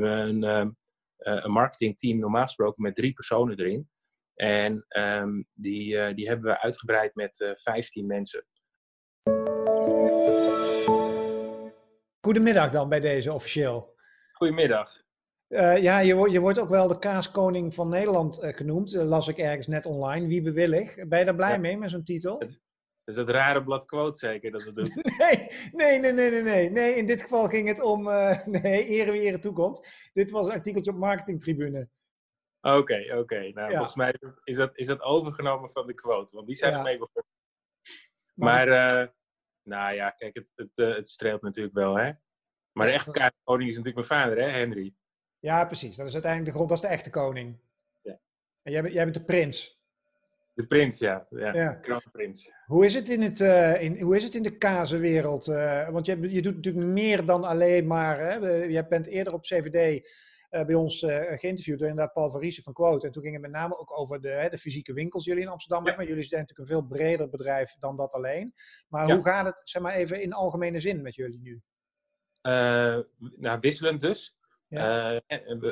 We hebben een, een marketingteam normaal gesproken met drie personen erin. En ehm, die, die hebben we uitgebreid met 15 mensen. Goedemiddag dan bij deze officieel. Goedemiddag. Uh, ja, je, wordt, je wordt ook wel de kaaskoning van Nederland uh, genoemd, uh, las ik ergens net online. Wie bewillig? Ben je daar blij mee met zo'n titel? Is dat rare blad quote zeker dat we doen? nee, nee, nee, nee, nee, nee. In dit geval ging het om, nee, ere wie ere toekomt. Dit was een artikeltje op Marketingtribune. Oké, oké. Nou, volgens mij is dat, is dat overgenomen van de quote, want die zijn ja. ermee begonnen. Maar, maar nou ja, kijk, het, het, het streelt natuurlijk wel, hè? Maar de echte kaaskoning is natuurlijk mijn vader, hè, Henry? Ja, precies. Dat is uiteindelijk de grond, dat is de echte koning. Ja. En jij bent, jij bent de prins. De prins, ja. ja, ja. prins. Hoe is het in, het, uh, in, hoe is het in de kazenwereld? Uh, want je, je doet natuurlijk meer dan alleen maar... Hè, je bent eerder op CVD uh, bij ons geïnterviewd door inderdaad Paul Variese van Quote. En toen ging het met name ook over de, de fysieke winkels jullie in Amsterdam. Ja. Maar jullie zijn natuurlijk een veel breder bedrijf dan dat alleen. Maar hoe gaat het, zeg maar even in algemene zin met jullie nu? nou, wisselend dus. Ja.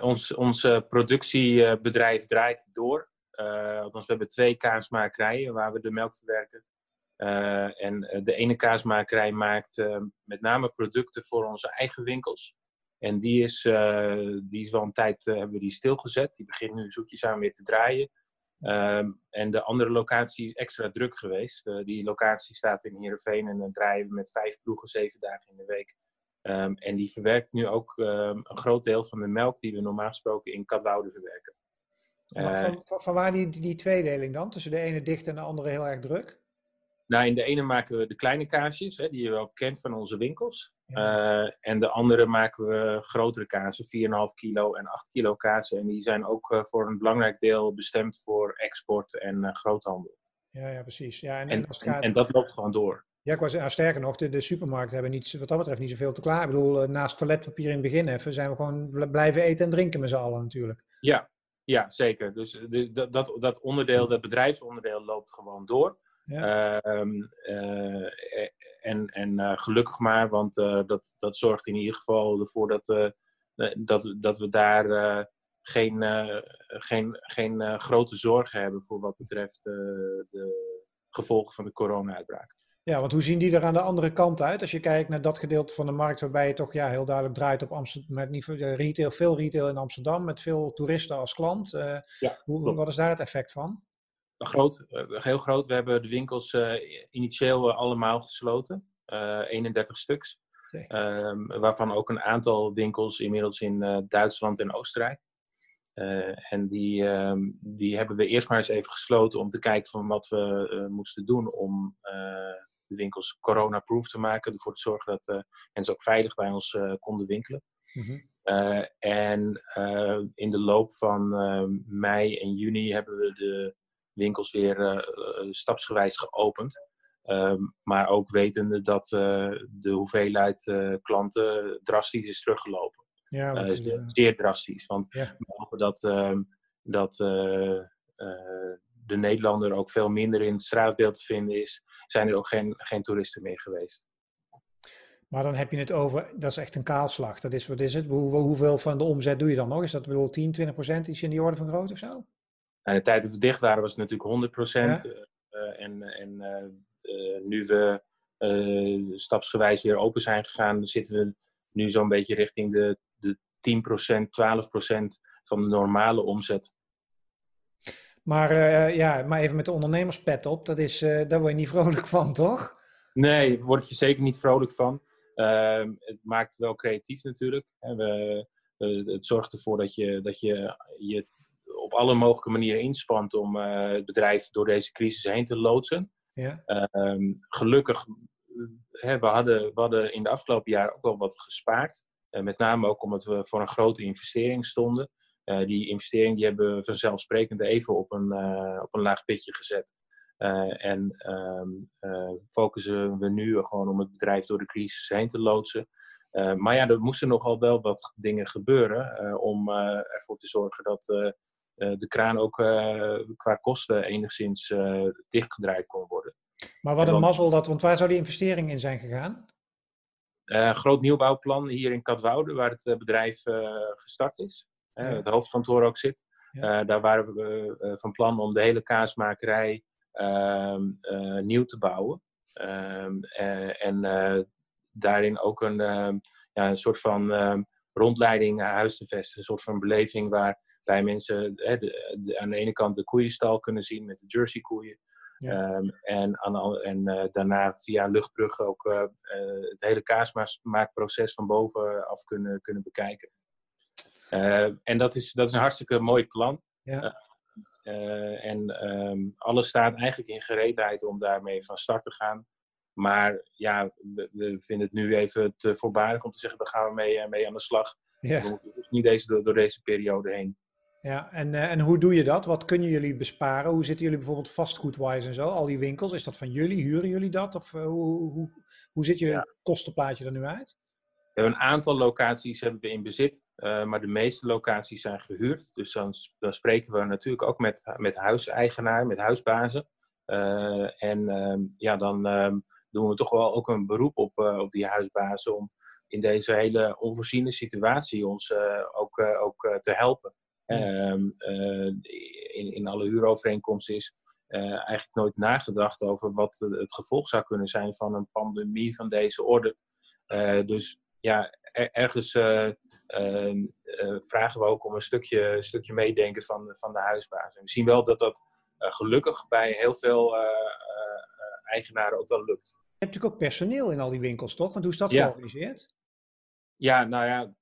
Ons, ons productiebedrijf draait door. Uh, althans, we hebben twee kaasmakerijen waar we de melk verwerken. Uh, en de ene kaasmakerij maakt met name producten voor onze eigen winkels. En die is, die is wel een tijd hebben we die stilgezet. Die begint nu zoetjes aan weer te draaien. Ehm, en de andere locatie is extra druk geweest. die locatie staat in Heerenveen en dan draaien we met vijf ploegen zeven dagen in de week. Um, en die verwerkt nu ook um, een groot deel van de melk die we normaal gesproken in Katwoude verwerken. Uh, van, van, van, waar die, die tweedeling dan? Tussen de ene dicht en de andere heel erg druk? Nou, in de ene maken we de kleine kaasjes, hè, die je wel kent van onze winkels. Ja. Uh, en de andere maken we grotere kazen, 4,5 kilo en 8 kilo kazen. En die zijn ook uh, voor een belangrijk deel bestemd voor export en groothandel. Ja, ja, precies. Ja, en, en, en, en dat loopt gewoon door. Ja, ik was, nou, sterker nog, de, de supermarkten hebben niet, wat dat betreft niet zoveel te klaar. Ik bedoel, eh, naast toiletpapier in het begin even, zijn we gewoon blijven eten en drinken met z'n allen natuurlijk. Ja, ja zeker. Dus de, dat, dat onderdeel, dat bedrijfsonderdeel loopt gewoon door. Ja. Uh, uh, en en uh, gelukkig maar, want dat, dat zorgt in ieder geval ervoor dat, dat, dat we daar geen, geen, geen grote zorgen hebben voor wat betreft de gevolgen van de corona-uitbraak. Ja, want hoe zien die er aan de andere kant uit? Als je kijkt naar dat gedeelte van de markt waarbij je toch ja, heel duidelijk draait op Amsterdam, met niet, retail, veel retail in Amsterdam, met veel toeristen als klant. Uh, ja, hoe, wat is daar het effect van? Groot, uh, heel groot. We hebben de winkels uh, initieel allemaal gesloten, 31 stuks. Okay. Um, waarvan ook een aantal winkels inmiddels in Duitsland en Oostenrijk. en die, um, die hebben we eerst maar eens even gesloten om te kijken van wat we moesten doen om de winkels corona-proof te maken. Ervoor te zorgen dat uh, mensen ook veilig bij ons uh, konden winkelen. Mm -hmm. uh, en in de loop van mei en juni hebben we de winkels weer stapsgewijs geopend. Um, maar ook wetende dat de hoeveelheid klanten drastisch is teruggelopen. Ja, wat, zeer, zeer drastisch. Want ja. we hopen dat, ehm, dat de Nederlander ook veel minder in het straatbeeld te vinden is zijn er ook geen, geen toeristen meer geweest. Maar dan heb je het over, dat is echt een kaalslag. Dat is, wat is het? Hoe, hoeveel van de omzet doe je dan nog? Is dat bedoel 10, 20 procent? Iets in die orde van grootte of zo? In nou, de tijd dat we dicht waren was het natuurlijk 100 procent. Ja? Uh, en en uh, nu we uh, stapsgewijs weer open zijn gegaan, zitten we nu zo'n beetje richting de, de 10 procent, 12 procent van de normale omzet. Maar, uh, ja, maar even met de ondernemerspet op, dat is, uh, daar word je niet vrolijk van, toch? Nee, daar word je zeker niet vrolijk van. Uh, het maakt wel creatief natuurlijk. We, het zorgt ervoor dat je, dat je je op alle mogelijke manieren inspant om het bedrijf door deze crisis heen te loodsen. Ja. Ehm, gelukkig, hè, we, hadden, we hadden in de afgelopen jaren ook wel wat gespaard. met name ook omdat we voor een grote investering stonden. Uh, die investering die hebben we vanzelfsprekend even op een, uh, op een laag pitje gezet. Uh, en um, focussen we nu gewoon om het bedrijf door de crisis heen te loodsen. maar ja, er moesten nogal wel wat dingen gebeuren om ervoor te zorgen dat de kraan ook qua kosten enigszins dichtgedraaid kon worden. Maar wat een mazzel dat, want waar zou die investering in zijn gegaan? groot nieuwbouwplan hier in Katwoude, waar het bedrijf gestart is. Het hoofdkantoor ook zit. daar waren we van plan om de hele kaasmakerij ehm, nieuw te bouwen. Ehm, en daarin ook een, ja, een soort van rondleiding naar huis te vestigen. Een soort van beleving waarbij mensen hè, de, aan de ene kant de koeienstal kunnen zien met de jersey koeien. Ehm, en, aan, en uh, daarna via luchtbrug ook uh, het hele kaasmaakproces van bovenaf kunnen, kunnen bekijken. En dat is, dat is een hartstikke mooi plan. Ja. en um, alles staat eigenlijk in gereedheid om daarmee van start te gaan. Maar ja, we, we, vinden het nu even te voorbarig om te zeggen, daar gaan we mee, mee aan de slag. Ja. We moeten dus niet deze, door, door deze periode heen. Ja, en, uh, en hoe doe je dat? Wat kunnen jullie besparen? Hoe zitten jullie bijvoorbeeld vastgoedwise en zo? Al die winkels, is dat van jullie? Huren jullie dat? Of hoe, hoe, hoe zit je ja. kostenplaatje er nu uit? We hebben een aantal locaties hebben we in bezit, uh, maar de meeste locaties zijn gehuurd. Dus dan, dan spreken we natuurlijk ook met, met huiseigenaar, met huisbazen. en ehm, ja, dan ehm, doen we toch wel ook een beroep op, op die huisbazen om in deze hele onvoorziene situatie ons ook, ook te helpen. Ehm, eh, in, in alle huurovereenkomsten is eigenlijk nooit nagedacht over wat het gevolg zou kunnen zijn van een pandemie van deze orde. Dus ja, ergens vragen we ook om een stukje, stukje meedenken van, van de huisbaas. En we zien wel dat dat gelukkig bij heel veel eigenaren ook wel lukt. Je hebt natuurlijk ook personeel in al die winkels, toch? Want hoe is dat georganiseerd? Ja, nou ja,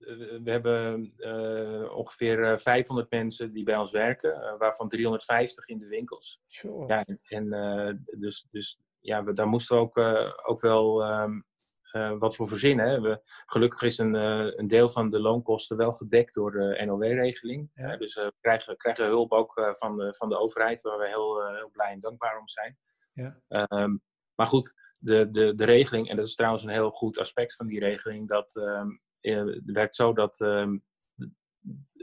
we hebben uh, ongeveer 500 eh, mensen die bij ons werken, uh, waarvan 350 in de winkels. Sure. Ja, en uh, dus, dus ja, we, daar moesten we ook, ook wel um, wat voor verzinnen. Hè. We, gelukkig is een, een deel van de loonkosten wel gedekt door de NOW-regeling. Ja. dus we krijgen, krijgen hulp ook van, de, van de overheid, waar we heel, heel blij en dankbaar om zijn. Ja. Um, maar goed, de, de, de regeling, en dat is trouwens een heel goed aspect van die regeling, dat um, het werkt zo dat, uh,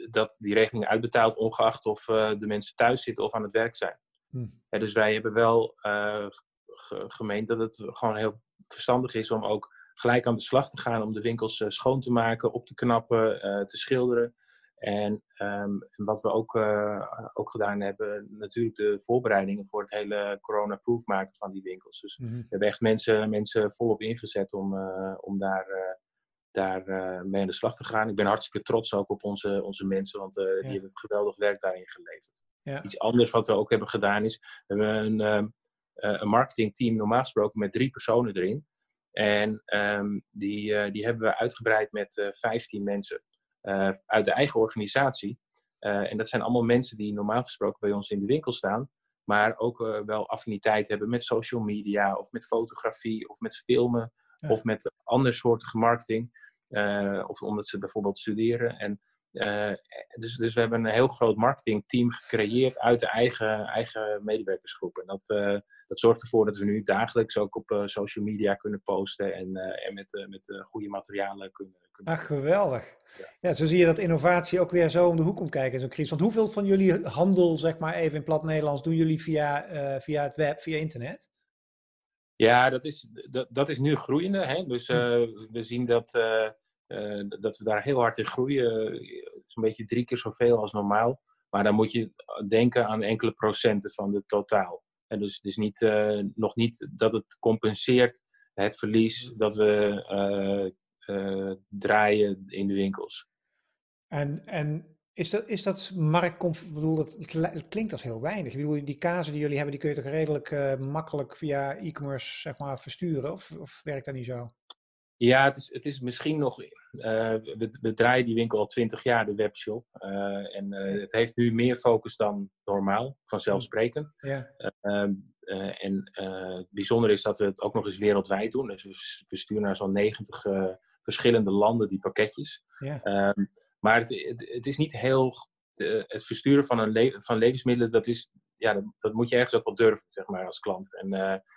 dat die regeling uitbetaalt ongeacht of uh, de mensen thuis zitten of aan het werk zijn. Hmm. dus wij hebben wel uh, gemeend dat het gewoon heel verstandig is om ook gelijk aan de slag te gaan om de winkels uh, schoon te maken, op te knappen, te schilderen. En, um, en, wat we ook, ook gedaan hebben, natuurlijk de voorbereidingen voor het hele corona-proof maken van die winkels. Dus mm -hmm. we hebben echt mensen, mensen volop ingezet om, om daar daar uh, mee aan de slag te gaan. Ik ben hartstikke trots ook op onze, onze mensen, want uh, die hebben geweldig werk daarin geleverd. Ja. Iets anders wat we ook hebben gedaan is, we hebben een, uh, een marketingteam normaal gesproken met drie personen erin. En um, die, die hebben we uitgebreid met 15 mensen uit de eigen organisatie. en dat zijn allemaal mensen die normaal gesproken bij ons in de winkel staan, maar ook wel affiniteit hebben met social media of met fotografie of met filmen. Of met andere soorten marketing. Eh, of omdat ze bijvoorbeeld studeren. En, eh, dus, dus we hebben een heel groot marketingteam gecreëerd uit de eigen, eigen medewerkersgroep. En dat, uh, dat zorgt ervoor dat we nu dagelijks ook op social media kunnen posten en, en met, met goede materialen kunnen. kunnen Ach, geweldig. Ja. ja. zo zie je dat innovatie ook weer zo om de hoek komt kijken in zo'n crisis. Want hoeveel van jullie handel, zeg maar even in plat Nederlands, doen jullie via, via het web, via internet? Ja, dat is, dat, dat is nu groeiende. Hè? Dus hm. eh, we zien dat, uh, uh, dat we daar heel hard in groeien. Zo'n beetje drie keer zoveel als normaal. Maar dan moet je denken aan enkele procenten van het totaal. En dus het is niet, nog niet dat het compenseert het verlies dat we draaien in de winkels. En, en is dat, is dat marktconform? bedoel, dat, klinkt als heel weinig. Ik bedoel, die kazen die jullie hebben, die kun je toch redelijk uh, makkelijk via e-commerce zeg maar, versturen? Of, of werkt dat niet zo? Ja, het is, het is misschien nog. Uh, we, we, draaien die winkel al twintig jaar, de webshop. Uh, en het heeft nu meer focus dan normaal, vanzelfsprekend. Ja. Ehm, en het bijzondere is dat we het ook nog eens wereldwijd doen. Dus we, we sturen naar zo'n 90 verschillende landen die pakketjes. Ja. Ehm, maar het, het, is niet heel. het versturen van, een le van levensmiddelen, dat, is, ja, dat, dat, moet je ergens ook wel durven, zeg maar, als klant. En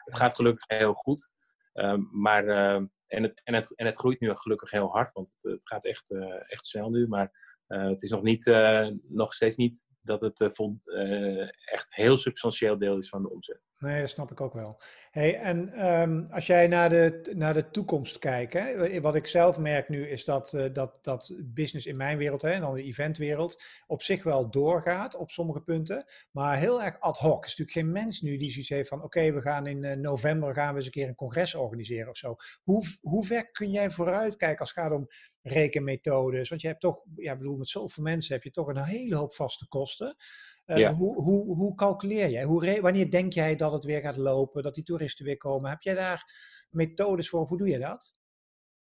het gaat gelukkig heel goed. Um, maar, uh, en, het, en, het, en het groeit nu gelukkig heel hard, want het, het gaat echt, uh, echt snel nu. Maar het is nog, niet, nog steeds niet dat het vol, echt heel substantieel deel is van de omzet. Nee, dat snap ik ook wel. Hey, en um, als jij naar de, naar de toekomst kijkt, hè, wat ik zelf merk nu is dat, uh, dat, dat business in mijn wereld en dan de eventwereld op zich wel doorgaat op sommige punten, maar heel erg ad hoc. Er is natuurlijk geen mens nu die zoiets heeft van oké, we gaan in november gaan we eens een keer een congres organiseren of zo. Hoe, hoe ver kun jij vooruitkijken als het gaat om rekenmethodes? Want je hebt toch, ja, bedoel, met zoveel mensen heb je toch een hele hoop vaste kosten. Uh, hoe, hoe, hoe calculeer jij? Hoe wanneer denk jij dat het weer gaat lopen, dat die toeristen weer komen? Heb jij daar methodes voor? Hoe doe je dat?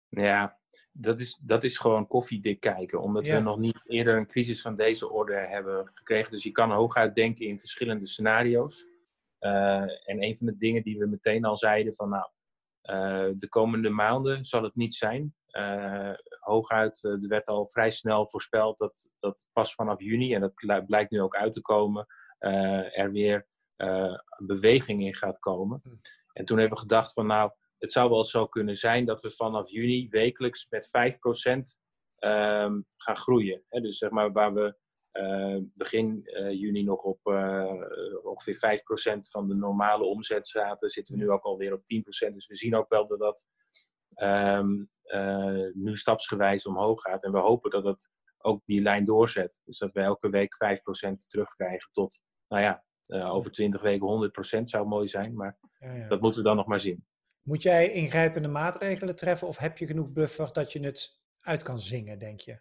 Ja, dat is, dat is gewoon koffiedik kijken. Omdat we nog niet eerder een crisis van deze orde hebben gekregen. Dus je kan hooguit denken in verschillende scenario's. Uh, en een van de dingen die we meteen al zeiden van nou, de komende maanden zal het niet zijn. Uh, hooguit, er werd al vrij snel voorspeld dat, dat pas vanaf juni, en dat blijkt nu ook uit te komen, er weer beweging in gaat komen. Hm. En toen hebben we gedacht van nou, het zou wel zo kunnen zijn dat we vanaf juni wekelijks met 5% um, ehm, gaan groeien. Dus zeg maar waar we begin juni nog op ongeveer 5% van de normale omzet zaten, zitten we nu ook alweer op 10%. Dus we zien ook wel dat dat um, uh, nu stapsgewijs omhoog gaat. En we hopen dat het ook die lijn doorzet. Dus dat we elke week 5% terugkrijgen tot, nou ja, uh, over 20 weken 100% zou mooi zijn. Maar ja, ja. dat moeten we dan nog maar zien. Moet jij ingrijpende maatregelen treffen of heb je genoeg buffer dat je het uit kan zingen, denk je?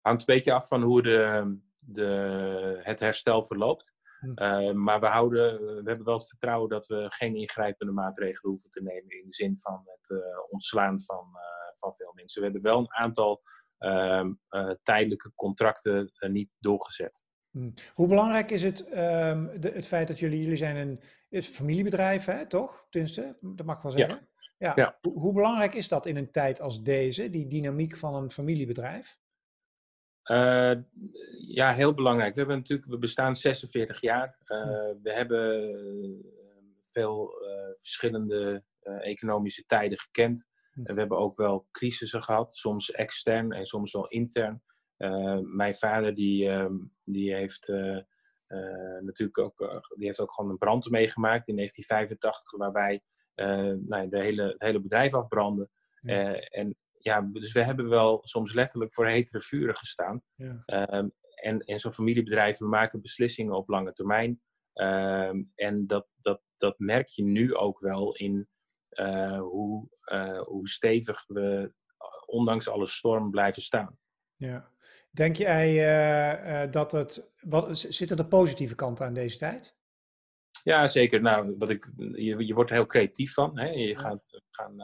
Hangt een beetje af van hoe de, de, het herstel verloopt. Uh, maar we, houden, we hebben wel het vertrouwen dat we geen ingrijpende maatregelen hoeven te nemen in de zin van het uh, ontslaan van, uh, van veel mensen. We hebben wel een aantal ehm, tijdelijke contracten niet doorgezet. Hmm. Hoe belangrijk is het, um, de, het feit dat jullie, jullie zijn een is familiebedrijf, hè, toch? Tenminste, dat mag ik wel zeggen. Ja. ja. ja. Hoe, hoe belangrijk is dat in een tijd als deze, die dynamiek van een familiebedrijf? Uh, ja, heel belangrijk. We, hebben natuurlijk, we bestaan 46 jaar. Uh, we hebben uh, veel verschillende economische tijden gekend. En we hebben ook wel crisissen gehad, soms extern en soms wel intern. mijn vader die, ehm, die heeft natuurlijk ook, die heeft ook gewoon een brand meegemaakt in 1985, waarbij nou, de hele, het hele bedrijf afbrandde. Ja. en ja, dus we hebben wel soms letterlijk voor hetere vuren gestaan. Ja. Um, en en zo'n familiebedrijf, we maken beslissingen op lange termijn. Um, en dat, dat, dat merk je nu ook wel in uh, hoe, uh, hoe stevig we ondanks alle storm blijven staan. Ja. Denk jij uh, dat het. Wat, zitten er positieve kanten aan deze tijd? Ja, zeker. Nou, wat ik, je, je wordt er heel creatief van. Hè? Je gaat, gaan,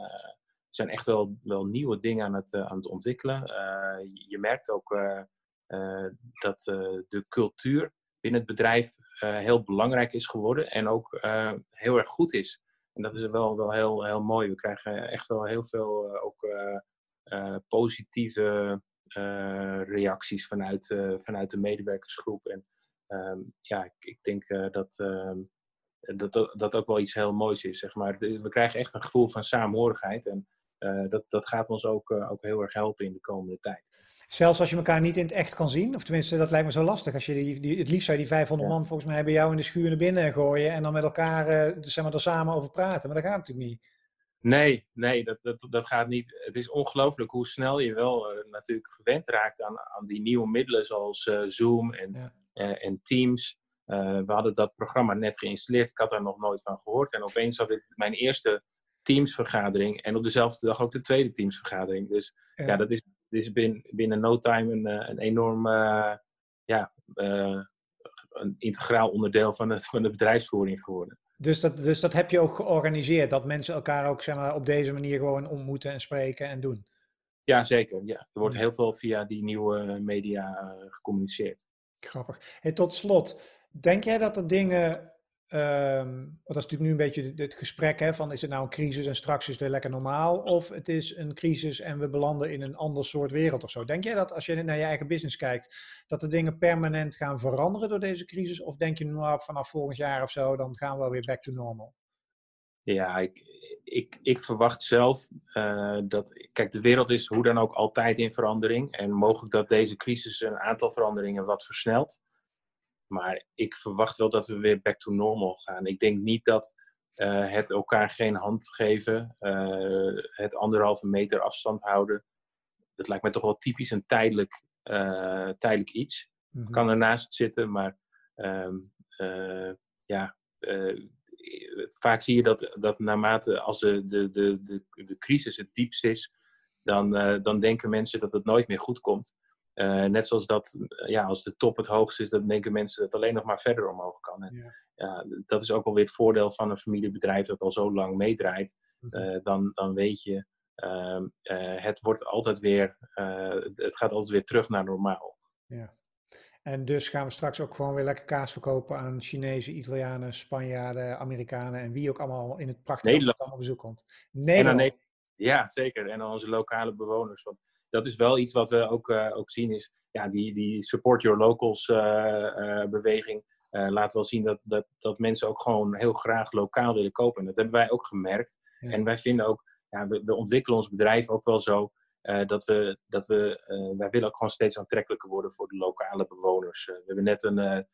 zijn echt wel, wel nieuwe dingen aan het, uh, aan het ontwikkelen. Uh, je merkt ook uh, dat de cultuur binnen het bedrijf heel belangrijk is geworden en ook heel erg goed is. En dat is wel, wel heel, heel mooi. We krijgen echt wel heel veel ook, positieve reacties vanuit, vanuit de medewerkersgroep. En ehm, ja, ik, ik denk dat ehm, dat, dat ook wel iets heel moois is. Zeg maar. We krijgen echt een gevoel van saamhorigheid. En dat, dat gaat ons ook, uh, ook heel erg helpen in de komende tijd. Zelfs als je elkaar niet in het echt kan zien, of tenminste, dat lijkt me zo lastig. Als je die, die, het liefst zou je die 500 ja. man volgens mij bij jou in de schuur naar binnen gooien en dan met elkaar uh, zeg maar, er samen over praten. Maar dat gaat natuurlijk niet. Nee, nee, dat, dat, dat gaat niet. Het is ongelooflijk hoe snel je wel natuurlijk gewend raakt aan, aan die nieuwe middelen zoals Zoom en, ja. en Teams. we hadden dat programma net geïnstalleerd. Ik had daar nog nooit van gehoord. En opeens had ik mijn eerste teamsvergadering en op dezelfde dag ook de tweede teamsvergadering. Dus ja, ja dat is, is binnen, binnen no time een, eh, een enorm uh, ja, uh, een integraal onderdeel van, het, van de bedrijfsvoering geworden. Dus dat, dus dat heb je ook georganiseerd, dat mensen elkaar ook zeg maar, op deze manier gewoon ontmoeten en spreken en doen? Ja, zeker. Ja. Er wordt heel veel via die nieuwe media gecommuniceerd. Grappig. Hey, tot slot, denk jij dat er dingen Um, want dat is natuurlijk nu een beetje het gesprek hè, van is het nou een crisis en straks is het lekker normaal of het is een crisis en we belanden in een ander soort wereld of zo. Denk jij dat als je naar je eigen business kijkt, dat de dingen permanent gaan veranderen door deze crisis of denk je nou vanaf volgend jaar of zo, dan gaan we weer back to normal? Ja, ik, ik, ik verwacht zelf uh, dat, kijk de wereld is hoe dan ook altijd in verandering en mogelijk dat deze crisis een aantal veranderingen wat versnelt. Maar ik verwacht wel dat we weer back to normal gaan. Ik denk niet dat het elkaar geen hand geven, het anderhalve meter afstand houden, dat lijkt mij toch wel typisch een tijdelijk, tijdelijk iets. Mm Kan ernaast zitten, maar ehm, ja, vaak zie je dat, dat naarmate als de, de, de, de, de crisis het diepst is, dan, dan denken mensen dat het nooit meer goed komt. Uh, net zoals dat, ja, als de top het hoogst is, dan denken mensen dat het alleen nog maar verder omhoog kan. En, ja. ja. dat is ook wel weer het voordeel van een familiebedrijf dat al zo lang meedraait. Uh, dan, dan weet je, ehm, het wordt altijd weer, het gaat altijd weer terug naar normaal. Ja. En dus gaan we straks ook gewoon weer lekker kaas verkopen aan Chinezen, Italianen, Spanjaarden, Amerikanen en wie ook allemaal in het prachtige Nederland op bezoek komt. Nederland. ja, zeker. En dan onze lokale bewoners. Want dat is wel iets wat we ook, uh, ook zien is, ja, die, die support your locals uh, uh, beweging laat wel zien dat, dat, dat mensen ook gewoon heel graag lokaal willen kopen. En dat hebben wij ook gemerkt. En wij vinden ook, ja, we, we ontwikkelen ons bedrijf ook wel zo uh, dat we, dat we uh, wij willen ook gewoon steeds aantrekkelijker worden voor de lokale bewoners. Uh, we hebben net een,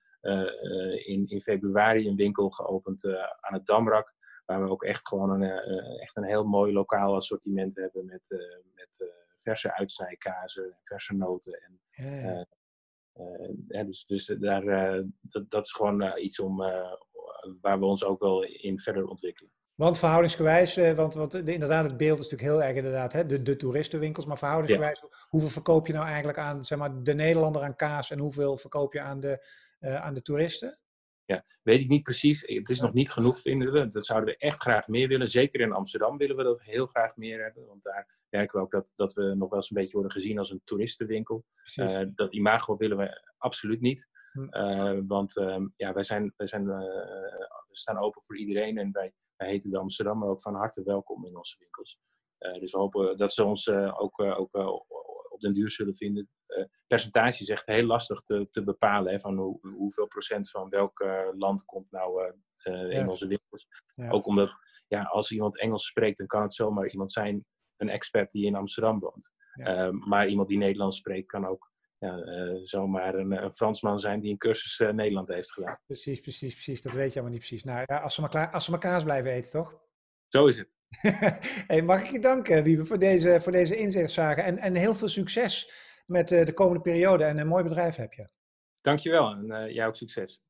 in, in februari een winkel geopend aan het Damrak, waar we ook echt gewoon een, echt een heel mooi lokaal assortiment hebben met, met verse uitsnijkazen, verse noten. En, ja. dus dus daar, dat, dat is gewoon iets om, waar we ons ook wel in verder ontwikkelen. Want verhoudingsgewijs, eh, want, want inderdaad, het beeld is natuurlijk heel erg inderdaad, hè, de, de toeristenwinkels, maar verhoudingsgewijs, hoeveel verkoop je nou eigenlijk aan zeg maar, de Nederlander aan kaas en hoeveel verkoop je aan de, uh, aan de toeristen? Ja, weet ik niet precies. Het is nog niet genoeg, vinden we. Dat zouden we echt graag meer willen. Zeker in Amsterdam willen we dat heel graag meer hebben. Want daar merken we ook dat, dat we nog wel eens een beetje worden gezien als een toeristenwinkel. Uh, dat imago willen we absoluut niet. Hm. want ehm, ja, wij, zijn, wij zijn, we staan open voor iedereen en wij wij heten de Amsterdam, maar ook van harte welkom in onze winkels. Dus we hopen dat ze ons ook, ook op den duur zullen vinden. percentage is echt heel lastig te, te bepalen, hè, van hoe, hoeveel procent van welk land komt nou in onze winkels. Ja. Ook omdat, ja, als iemand Engels spreekt, dan kan het zomaar iemand zijn, een expert die in Amsterdam woont. Ja. maar iemand die Nederlands spreekt, kan ook ja, uh, zomaar een, een, Fransman zijn die een cursus uh, Nederland heeft gedaan. Precies, precies, precies. Dat weet je allemaal niet precies. Nou ja, als ze maar, klaar, als ze maar kaas blijven eten, toch? Zo is het. mag ik je danken, Wiebe, voor deze, voor deze inzichtszagen. En, en heel veel succes met uh, de komende periode. En een mooi bedrijf heb je. Dankjewel en jij ook succes.